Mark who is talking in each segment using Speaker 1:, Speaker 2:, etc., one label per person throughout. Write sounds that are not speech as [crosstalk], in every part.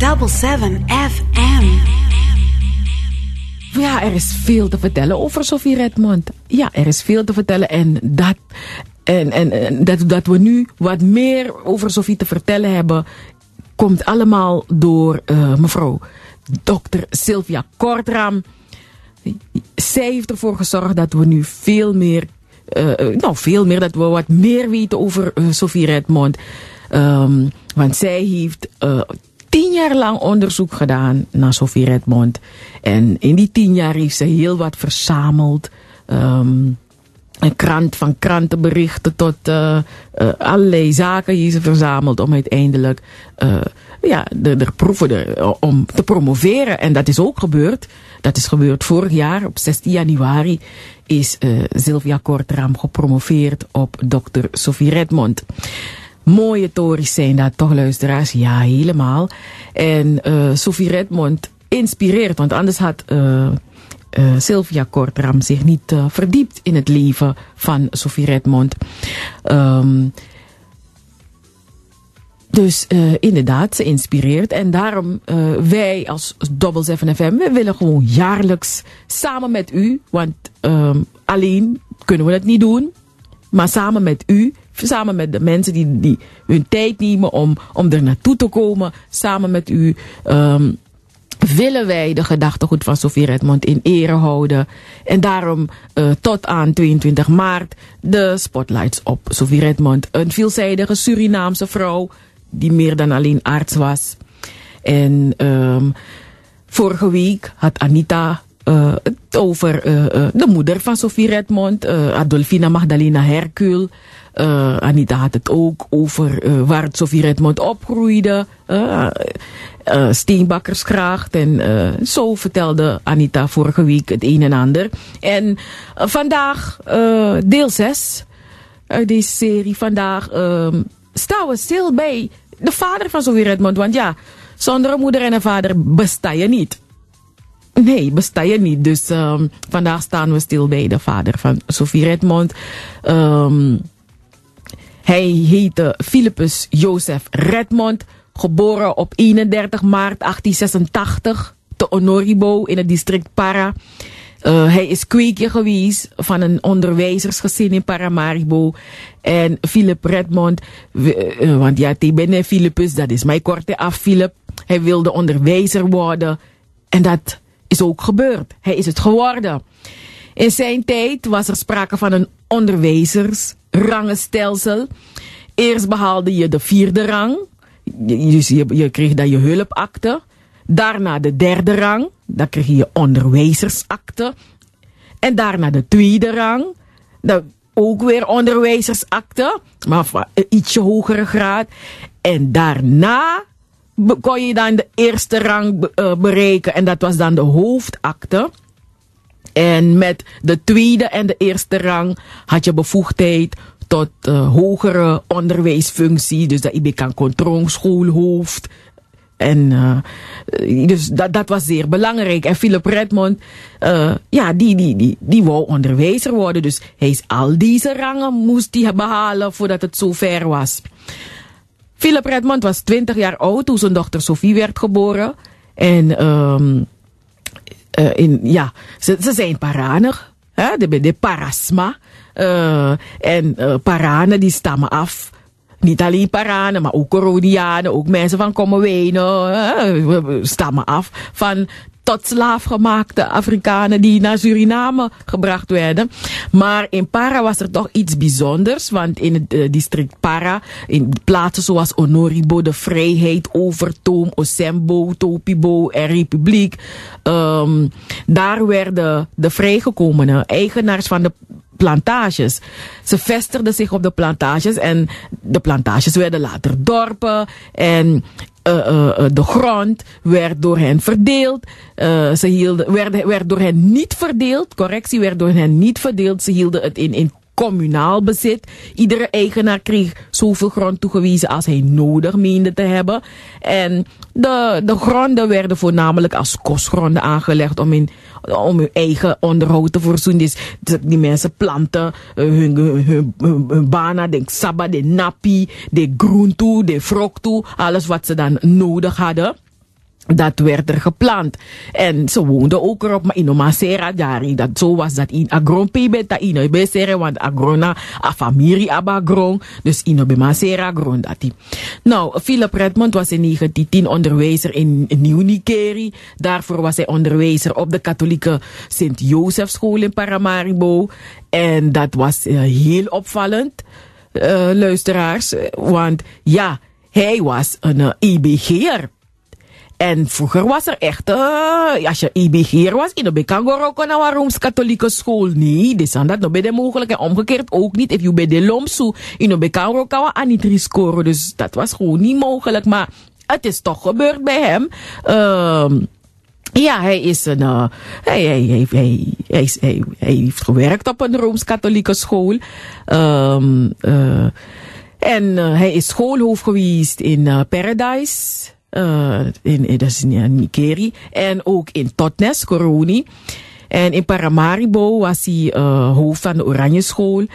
Speaker 1: FM.
Speaker 2: Ja, er is veel te vertellen over Sophie Redmond. Ja, er is veel te vertellen en dat, en, en, dat, dat we nu wat meer over Sophie te vertellen hebben, komt allemaal door uh, mevrouw dokter Sylvia Kortram. Zij heeft ervoor gezorgd dat we nu veel meer, uh, nou veel meer, dat we wat meer weten over uh, Sophie Redmond. Um, want zij heeft tien jaar lang onderzoek gedaan naar Sophie Redmond. En in die tien jaar heeft ze heel wat verzameld. Um, een krant van krantenberichten tot uh, uh, allerlei zaken die ze verzameld om uiteindelijk uh, ja, de, de proeven de, om te promoveren. En dat is ook gebeurd. Dat is gebeurd vorig jaar op 16 januari is Sylvia Kortram gepromoveerd op dokter Sophie Redmond. Mooie tories zijn dat toch, luisteraars? Ja, helemaal. En uh, Sophie Redmond inspireert, want anders had uh, uh, Sylvia Kortram zich niet verdiept in het leven van Sophie Redmond. Um, dus inderdaad, ze inspireert. En daarom wij als Double 7 FM, we willen gewoon jaarlijks samen met u, want um, alleen kunnen we het niet doen, maar samen met u samen met de mensen die, die hun tijd nemen om, om er naartoe te komen, samen met u, um, willen wij de gedachtegoed van Sofie Redmond in ere houden. En daarom uh, tot aan 22 maart de spotlights op Sofie Redmond. Een veelzijdige Surinaamse vrouw die meer dan alleen arts was. En um, vorige week had Anita uh, het over uh, de moeder van Sofie Redmond, Adolfina Magdalena Hercule. Uh, Anita had het ook over uh, waar het Sofie Redmond opgroeide. Uh, uh, Steenbakkersgracht. En zo vertelde Anita vorige week het een en ander. En vandaag deel 6 uit deze serie. Vandaag uh, staan we stil bij de vader van Sofie Redmond. Want ja, zonder een moeder en een vader besta je niet. Nee, besta je niet. Dus um, vandaag staan we stil bij de vader van Sofie Redmond. Um, hij heette Philippus Jozef Redmond, geboren op 31 maart 1886 te Honoribo in het district Para. Uh, hij is kweekje geweest van een onderwijzersgezin in Paramaribo. En Philip Redmond, uh, want ja, ik ben Philippus, dat is mijn korte af, Philip. Hij wilde onderwijzer worden. En dat is ook gebeurd. Hij is het geworden. In zijn tijd was er sprake van een onderwijzersrangenstelsel. Eerst behaalde je de vierde rang. Je, je kreeg dan je hulpakte. Daarna de derde rang. Dan kreeg je je onderwijzersakte. En daarna de tweede rang. Ook weer onderwijzersakte. Maar van ietsje hogere graad. En daarna kon je dan de eerste rang bereiken. En dat was dan de hoofdakte. En met de tweede en de eerste rang had je bevoegdheid tot uh, hogere onderwijsfunctie. Dus dat je kan controle, schoolhoofd. En uh, dus dat, dat was zeer belangrijk. En Philip Redmond, uh, ja, die, die, die, die wou onderwijzer worden. Dus hij is al deze rangen moest hij behalen voordat het zover was. Philip Redmond was 20 jaar oud toen zijn dochter Sophie werd geboren. En um, uh, in, ja, ze, zijn paraner. Hè? De, de parasma. Uh, en uh, paranen die stammen af. Niet alleen paranen, maar ook Coronianen, ook mensen van Kommerwijnen, stammen af van tot slaafgemaakte Afrikanen die naar Suriname gebracht werden. Maar in Para was er toch iets bijzonders, want in het uh, district Para, in plaatsen zoals Onoribo, de Vrijheid, Overtoom, Osembo, Topibo en Republiek, um, daar werden de vrijgekomenen, eigenaars van de plantages. Ze vestigden zich op de plantages en de plantages werden later dorpen en de grond werd door hen verdeeld. Ze hielden, werd, werd door hen niet verdeeld. Correctie werd door hen niet verdeeld. Ze hielden het in, in communaal bezit. Iedere eigenaar kreeg zoveel grond toegewezen als hij nodig meende te hebben. En de, de gronden werden voornamelijk als kostgronden aangelegd om, in, om hun eigen onderhoud te voorzien. Dus die mensen planten hun, hun, hun, hun, hun de saba, de napi, de groente, de fruit, alles wat ze dan nodig hadden. Dat werd er geplant. En ze woonden ook erop, maar in Masera jari, dat zo was dat in agron pebe ta ino besere, want agrona a familie abagron, dus ino be Masera agron dati. Nou, Philip Redmond was in 1910 onderwijzer in Nieuw Nikeri. Daarvoor was hij onderwijzer op de katholieke Sint-Jozef school in Paramaribo. En dat was uh, heel opvallend, uh, luisteraars, want ja, hij was een uh, IBG'er. En vroeger was er echt, uh, als je IBG'er was, in de kan kon naar Rooms-Katholieke school. Nee, dit is dat nog mogelijk. En omgekeerd ook niet. If je bij de Lomsu, in de kan kan niet scoren. Dus dat was gewoon niet mogelijk. Maar het is toch gebeurd bij hem. Uh, ja, hij is een, uh, hij, hij, hij, hij, heeft gewerkt op een Rooms-Katholieke school. Um, uh, en hij is schoolhoofd geweest in Paradise. Uh, in, in, dat is in Nikeri. En ook in Totnes, Coroni. En in Paramaribo was hij hoofd van de Oranje School.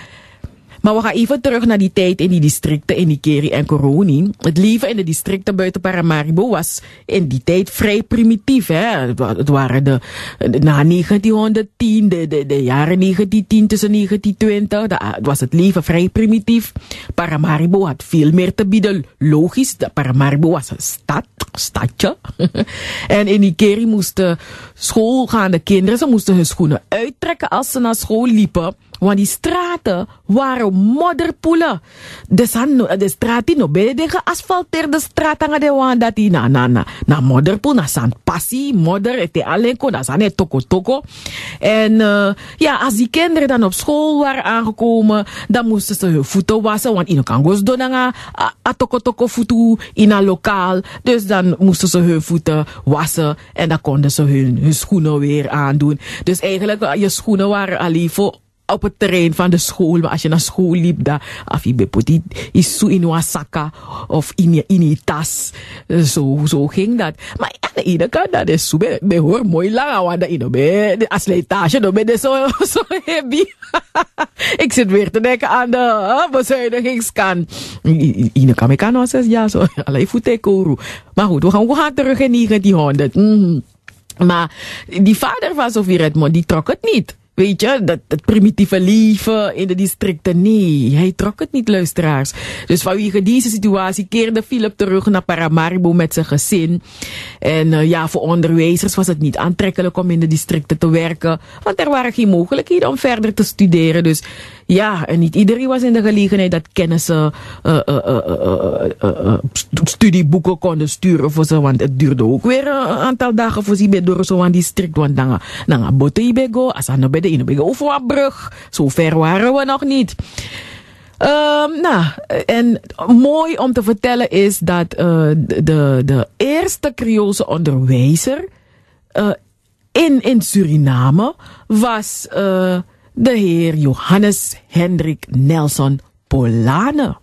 Speaker 2: Maar we gaan even terug naar die tijd in die districten in Nikeri en Coroni. Het leven in de districten buiten Paramaribo was in die tijd vrij primitief. Hè? Het waren de, na 1910, de, de, de jaren 1910 tussen 1920, da, was het leven vrij primitief. Paramaribo had veel meer te bieden. Logisch, Paramaribo was een stad, stadje. [laughs] en in Nikeri moesten schoolgaande kinderen, ze moesten hun schoenen uittrekken als ze naar school liepen. Want die straten waren modderpoelen. De, san, de straten no ben de geasfalteerde straten de wan dat die na na na na modderpoel na san passie modder het alleen kon dat toko toko. En uh, ja, als die kinderen dan op school waren aangekomen, dan moesten ze hun voeten wassen, want in kan gos doen a, toko toko in een lokaal. Dus dan moesten ze hun voeten wassen en dan konden ze hun, hun schoenen weer aandoen. Dus eigenlijk je schoenen waren alleen voor op het terrein van de school. Maar als je naar school liep, dan af je bepot is zo in wasaka of in je, tas. Zo, zo ging dat. Maar aan de ene kant, dat is zo, bij hoor mooi lang, want dat ino bij, als letage, dan ben je zo, [laughs] zo heavy. [laughs] ik zit weer te denken aan de uh, bezuinigingskant. Ine kan me kan zes zo, [laughs] alleen voeten koru. Maar goed, we gaan, we gaan terug in 1900. Mm. Maar die vader van Sofie Redmond, die trok het niet. Weet je, dat, dat primitieve leven in de districten. Nee, hij trok het niet, luisteraars. Dus vanwege deze situatie keerde Philip terug naar Paramaribo met zijn gezin. En uh, ja, voor onderwijzers was het niet aantrekkelijk om in de districten te werken. Want er waren geen mogelijkheden om verder te studeren. Dus ja, en niet iedereen was in de gelegenheid dat kennissen uh, uh, studieboeken konden sturen voor ze. Want het duurde ook weer een aantal dagen voor ze bij door zo'n district. Want dan, dan botte go, als aan bij de ene over een brug. Zo ver waren we nog niet. Um, nou, en mooi om te vertellen is dat uh, de, de eerste Creoolse onderwijzer uh, in, in Suriname was uh, de heer Johannes Hendrik Nelson Polane.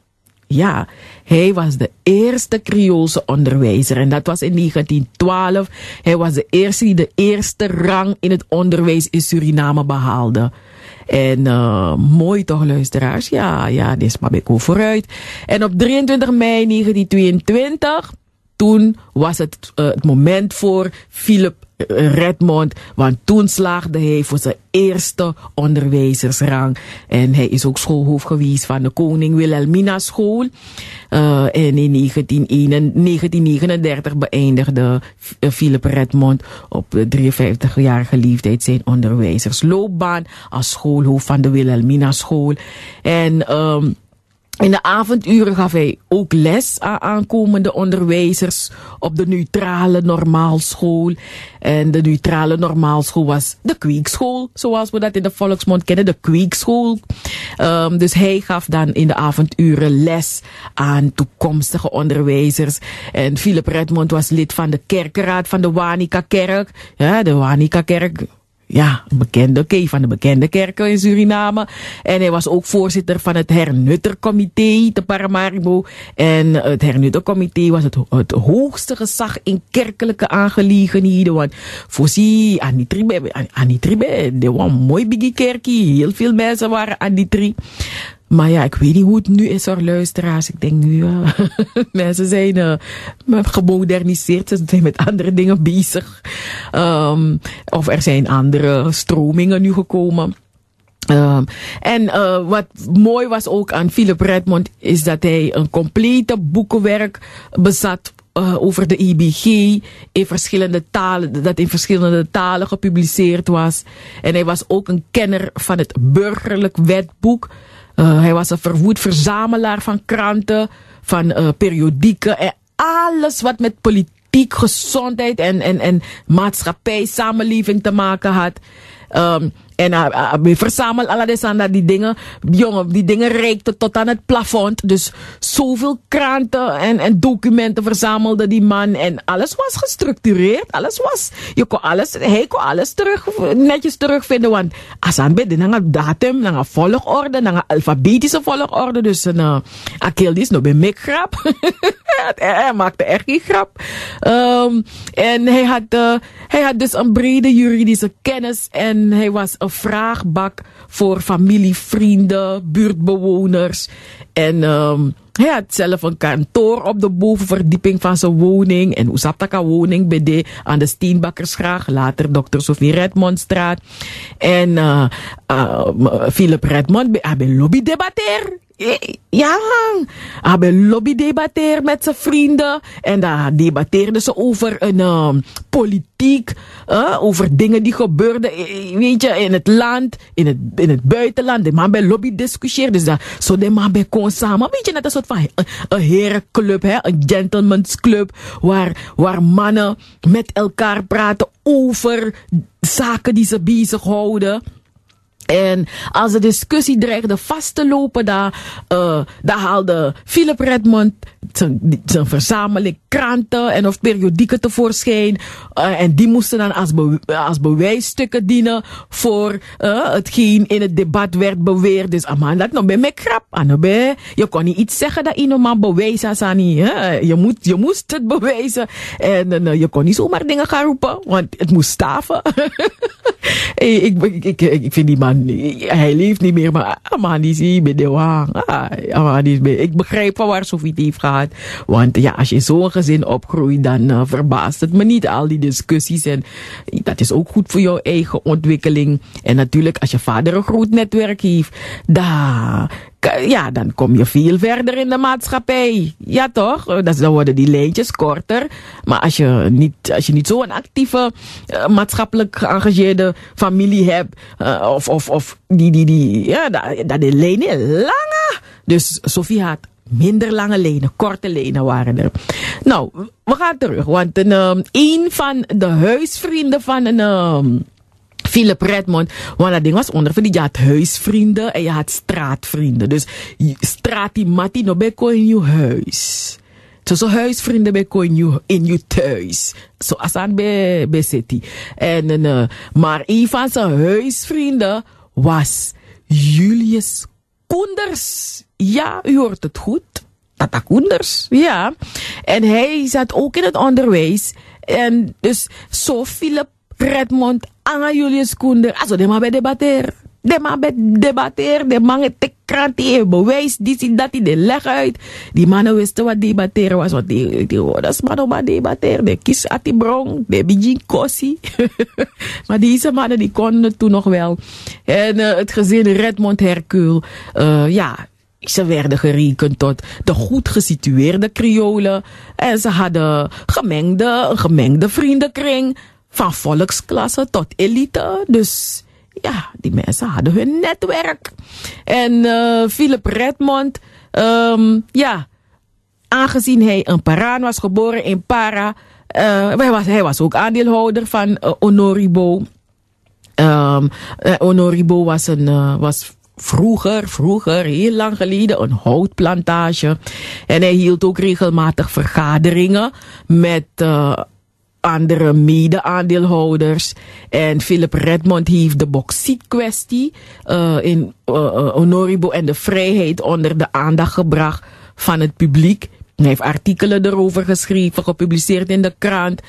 Speaker 2: Ja, hij was de eerste Creoolse onderwijzer en dat was in 1912. Hij was de eerste die de eerste rang in het onderwijs in Suriname behaalde. En uh, mooi toch, luisteraars? Ja, ja, dit is maar bij vooruit. En op 23 mei 1922, toen was het uh, het moment voor Philip Redmond, want toen slaagde hij voor zijn eerste onderwijzersrang. En hij is ook schoolhoofd geweest van de Koning Wilhelmina School. Uh, en in 1939 beëindigde Philip Redmond op 53-jarige leeftijd zijn onderwijzersloopbaan als schoolhoofd van de Wilhelmina School. En um, in de avonduren gaf hij ook les aan aankomende onderwijzers op de neutrale normaalschool. En de neutrale normaalschool was de kweekschool, zoals we dat in de volksmond kennen, de kweekschool. Um, dus hij gaf dan in de avonduren les aan toekomstige onderwijzers. En Philip Redmond was lid van de kerkenraad van de Wanika-kerk. Ja, de Wanika-kerk ja, bekende, oké, van de bekende kerken in Suriname. En hij was ook voorzitter van het Hernuttercomité te Paramaribo. En het Hernuttercomité was het, het hoogste gezag in kerkelijke aangelegenheden. Want voorzie, Anitribe, Anitribe, de was een mooi biggie kerkie. Heel veel mensen waren Anitri. maar ja, ik weet niet hoe het nu is hoor, luisteraars. Ik denk nu, [laughs] mensen zijn uh, gemoderniseerd. Ze zijn met andere dingen bezig. Um, of er zijn andere stromingen nu gekomen. Um, en uh, wat mooi was ook aan Philip Redmond is dat hij een complete boekenwerk bezat uh, over de IBG in verschillende talen, dat in verschillende talen gepubliceerd was. En hij was ook een kenner van het burgerlijk wetboek. Uh, hij was een verwoed verzamelaar van kranten, van periodieken en alles wat met politiek, gezondheid en, en, en maatschappij, samenleving te maken had. Um, en hij uh, uh, verzamelt alle die dingen. Jongen, die dingen reikten tot aan het plafond. Dus zoveel kranten en, en documenten verzamelde die man. En alles was gestructureerd. Alles was, je kon alles, hij kon alles terug, netjes terugvinden. Want aan bij een datum, een volgorde, een alfabetische volgorde. Dus een, uh, Akil is nog grap. [laughs] hij maakte echt geen grap. Um, en hij had, hij had dus een brede juridische kennis. En hij was een vraagbak voor familie, vrienden, buurtbewoners. En um, hij had zelf een kantoor op de bovenverdieping van zijn woning. En Oesaptaka woning bij de, aan de Steenbakkersgraag. Later Dr. Sofie Redmondstraat. En uh, uh, Philip Redmond bij lobby debatteer. Ja, hebben lobby debatteer met zijn vrienden. En daar debatteerden ze over een uh, politiek, uh, over dingen die gebeurden, weet je, in het land, in het, in het buitenland. De man bij lobby discussieerde. Dus dat, zo de man bij kon samen, weet je, net een soort van een, een herenclub, hè, een gentleman's club, waar, waar mannen met elkaar praten over zaken die ze bezighouden. En als de discussie dreigde vast te lopen, daar, daar haalde Philip Redmond zijn verzameling kranten en of periodieken tevoorschijn. Uh, en die moesten dan als, als bewijsstukken dienen voor uh, hetgeen in het debat werd beweerd. Dus aman, dat nog bij mij krap. Anobe, je kon niet iets zeggen dat iemand man bewijs had. Je, moet, je moest het bewijzen. En uh, je kon niet zomaar dingen gaan roepen, want het moest staven. [laughs] ik, ik, ik, vind die man, hij leeft niet meer, maar man, die zie je de wang. Ik begrijp van waar Sofie het heeft Want ja, als je in zo'n gezin opgroeit, dan uh, verbaast het me niet al die discussies. En dat is ook goed voor jouw eigen ontwikkeling. En natuurlijk, als je vader een groot netwerk heeft, dan ja, dan kom je veel verder in de maatschappij. Ja, toch? Dan worden die lijntjes korter. Maar als je niet, als je niet zo'n actieve, uh, maatschappelijk geëngageerde familie hebt, of, of, of die, die, die, ja, dat, dat de lijnen lange. Dus Sofie had minder lange lenen, korte lenen waren er. Nou, we gaan terug, want een, um, een van de huisvrienden van een. Um, Philip Redmond. Want dat ding was onder die je had huisvrienden en je had straatvrienden. Dus stratimati no beko in je huis. Zo so, huisvrienden beko in je, in je thuis. Zo als aan bij, bij city. En, uh, maar een van zijn huisvrienden was Julius Koenders. Ja, u hoort het goed. Tata Koenders. Ja. En hij zat ook in het onderwijs. En dus zo Philip Redmond aan Julius Koender. Also, de man bij debatter. De man bij debatter. De man het krantie bewijs. Die dat die de leg uit. Die mannen wisten wat debatteren was. Want die, die dat man maar debatteren. De kies at die bron. De bijin kossie. [laughs] maar deze mannen die konden toen nog wel. En uh, het gezin Redmond Hercule. Uh, ja, ze werden gerekend tot de goed gesitueerde Kriolen. En ze hadden gemengde, een gemengde vriendenkring. Van volksklasse tot elite. Dus ja, die mensen hadden hun netwerk. En uh, Philip Redmond, um, ja, aangezien hij een Paraan was geboren in Para, uh, hij, was, hij was ook aandeelhouder van uh, Honoribo. Um, Honoribo was een, was vroeger, vroeger, heel lang geleden, een houtplantage. En hij hield ook regelmatig vergaderingen met uh, andere mede-aandeelhouders. En Philip Redmond heeft de bauxiet-kwestie uh, in uh, Honoribo en de vrijheid onder de aandacht gebracht van het publiek. Hij heeft artikelen erover geschreven, gepubliceerd in de krant.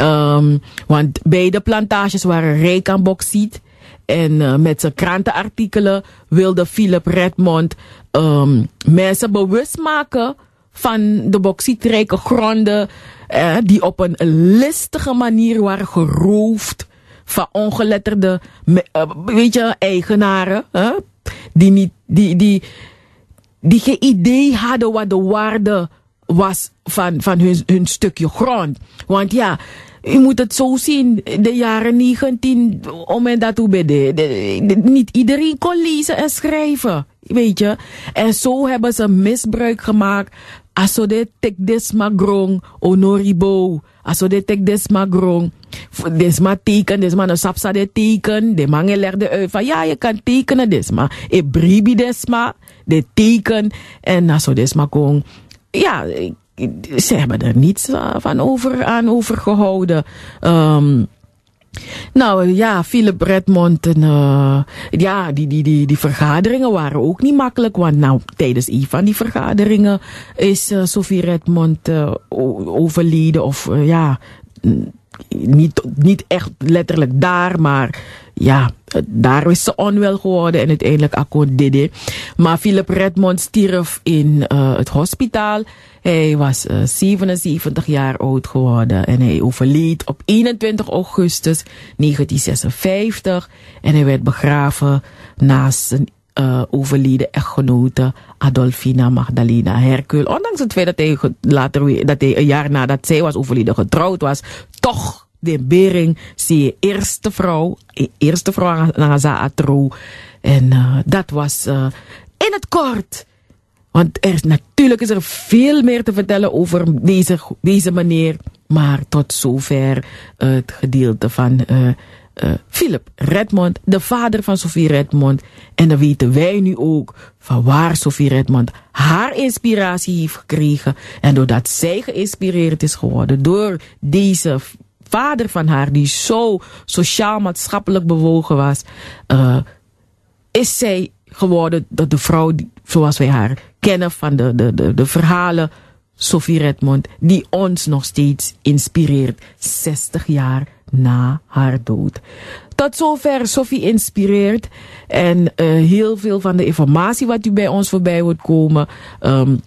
Speaker 2: Um, want beide plantages waren rijk aan bauxiet. En uh, met zijn krantenartikelen wilde Philip Redmond um, mensen bewust maken van de bauxietrijke gronden eh, die op een listige manier waren geroofd van ongeletterde uh, weet je, eigenaren. Die, niet, die, die, die geen idee hadden wat de waarde was van, van hun, hun stukje grond. Want ja, u moet het zo zien, de jaren 19, om en dat de, niet iedereen kon lezen en schrijven, weet je. En zo hebben ze misbruik gemaakt. Aso de tek desma grong, onoribo. Aso de tek desma grong. Desma teken, desma no sapsa de teken. De mange legde uit van ja, je kan tekenen desma. E bribi desma, de teken. En aso desma grong. Ja, ze hebben er niets van over, aan overgehouden. Um, nou ja, Philip Redmond en uh, ja, die, die, die, die vergaderingen waren ook niet makkelijk. Want nou, tijdens een van die vergaderingen is uh, Sophie Redmond overleden. Of ja, niet, niet echt letterlijk daar, maar ja, daar is ze onwel geworden en uiteindelijk akkoord dede. Maar Philip Redmond stierf in uh, het hospitaal. Hij was uh, 77 jaar oud geworden en hij overleed op 21 augustus 1956. En hij werd begraven naast zijn uh, overleden echtgenote Adolfina Magdalena Hercule. Ondanks het feit dat hij later dat hij een jaar nadat zij was overleden getrouwd was, toch de Bering, zie eerste vrouw, e, eerste vrouw aan Atro. En uh, dat was uh, in het kort. Want er is, natuurlijk is er veel meer te vertellen over deze, deze meneer. Maar tot zover het gedeelte van uh, Philip Redmond, de vader van Sophie Redmond. En dan weten wij nu ook van waar Sophie Redmond haar inspiratie heeft gekregen. En doordat zij geïnspireerd is geworden door deze vader van haar, die zo sociaal-maatschappelijk bewogen was, uh, is zij geworden dat de vrouw, zoals wij haar kennen van de, de, de, de verhalen, Sophie Redmond, die ons nog steeds inspireert, 60 jaar na haar dood. Tot zover Sophie inspireert en uh, heel veel van de informatie wat u bij ons voorbij wordt komen. Um,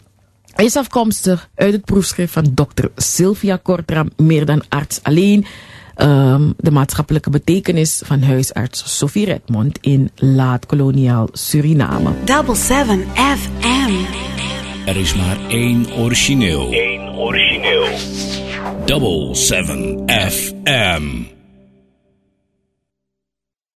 Speaker 2: is afkomstig uit het proefschrift van dokter Sylvia Kortram, meer dan arts alleen. Um, de maatschappelijke betekenis van huisarts Sophie Redmond in laat-koloniaal Suriname.
Speaker 1: Double 7 FM.
Speaker 3: Er is maar één origineel. Eén origineel. Double 7 FM.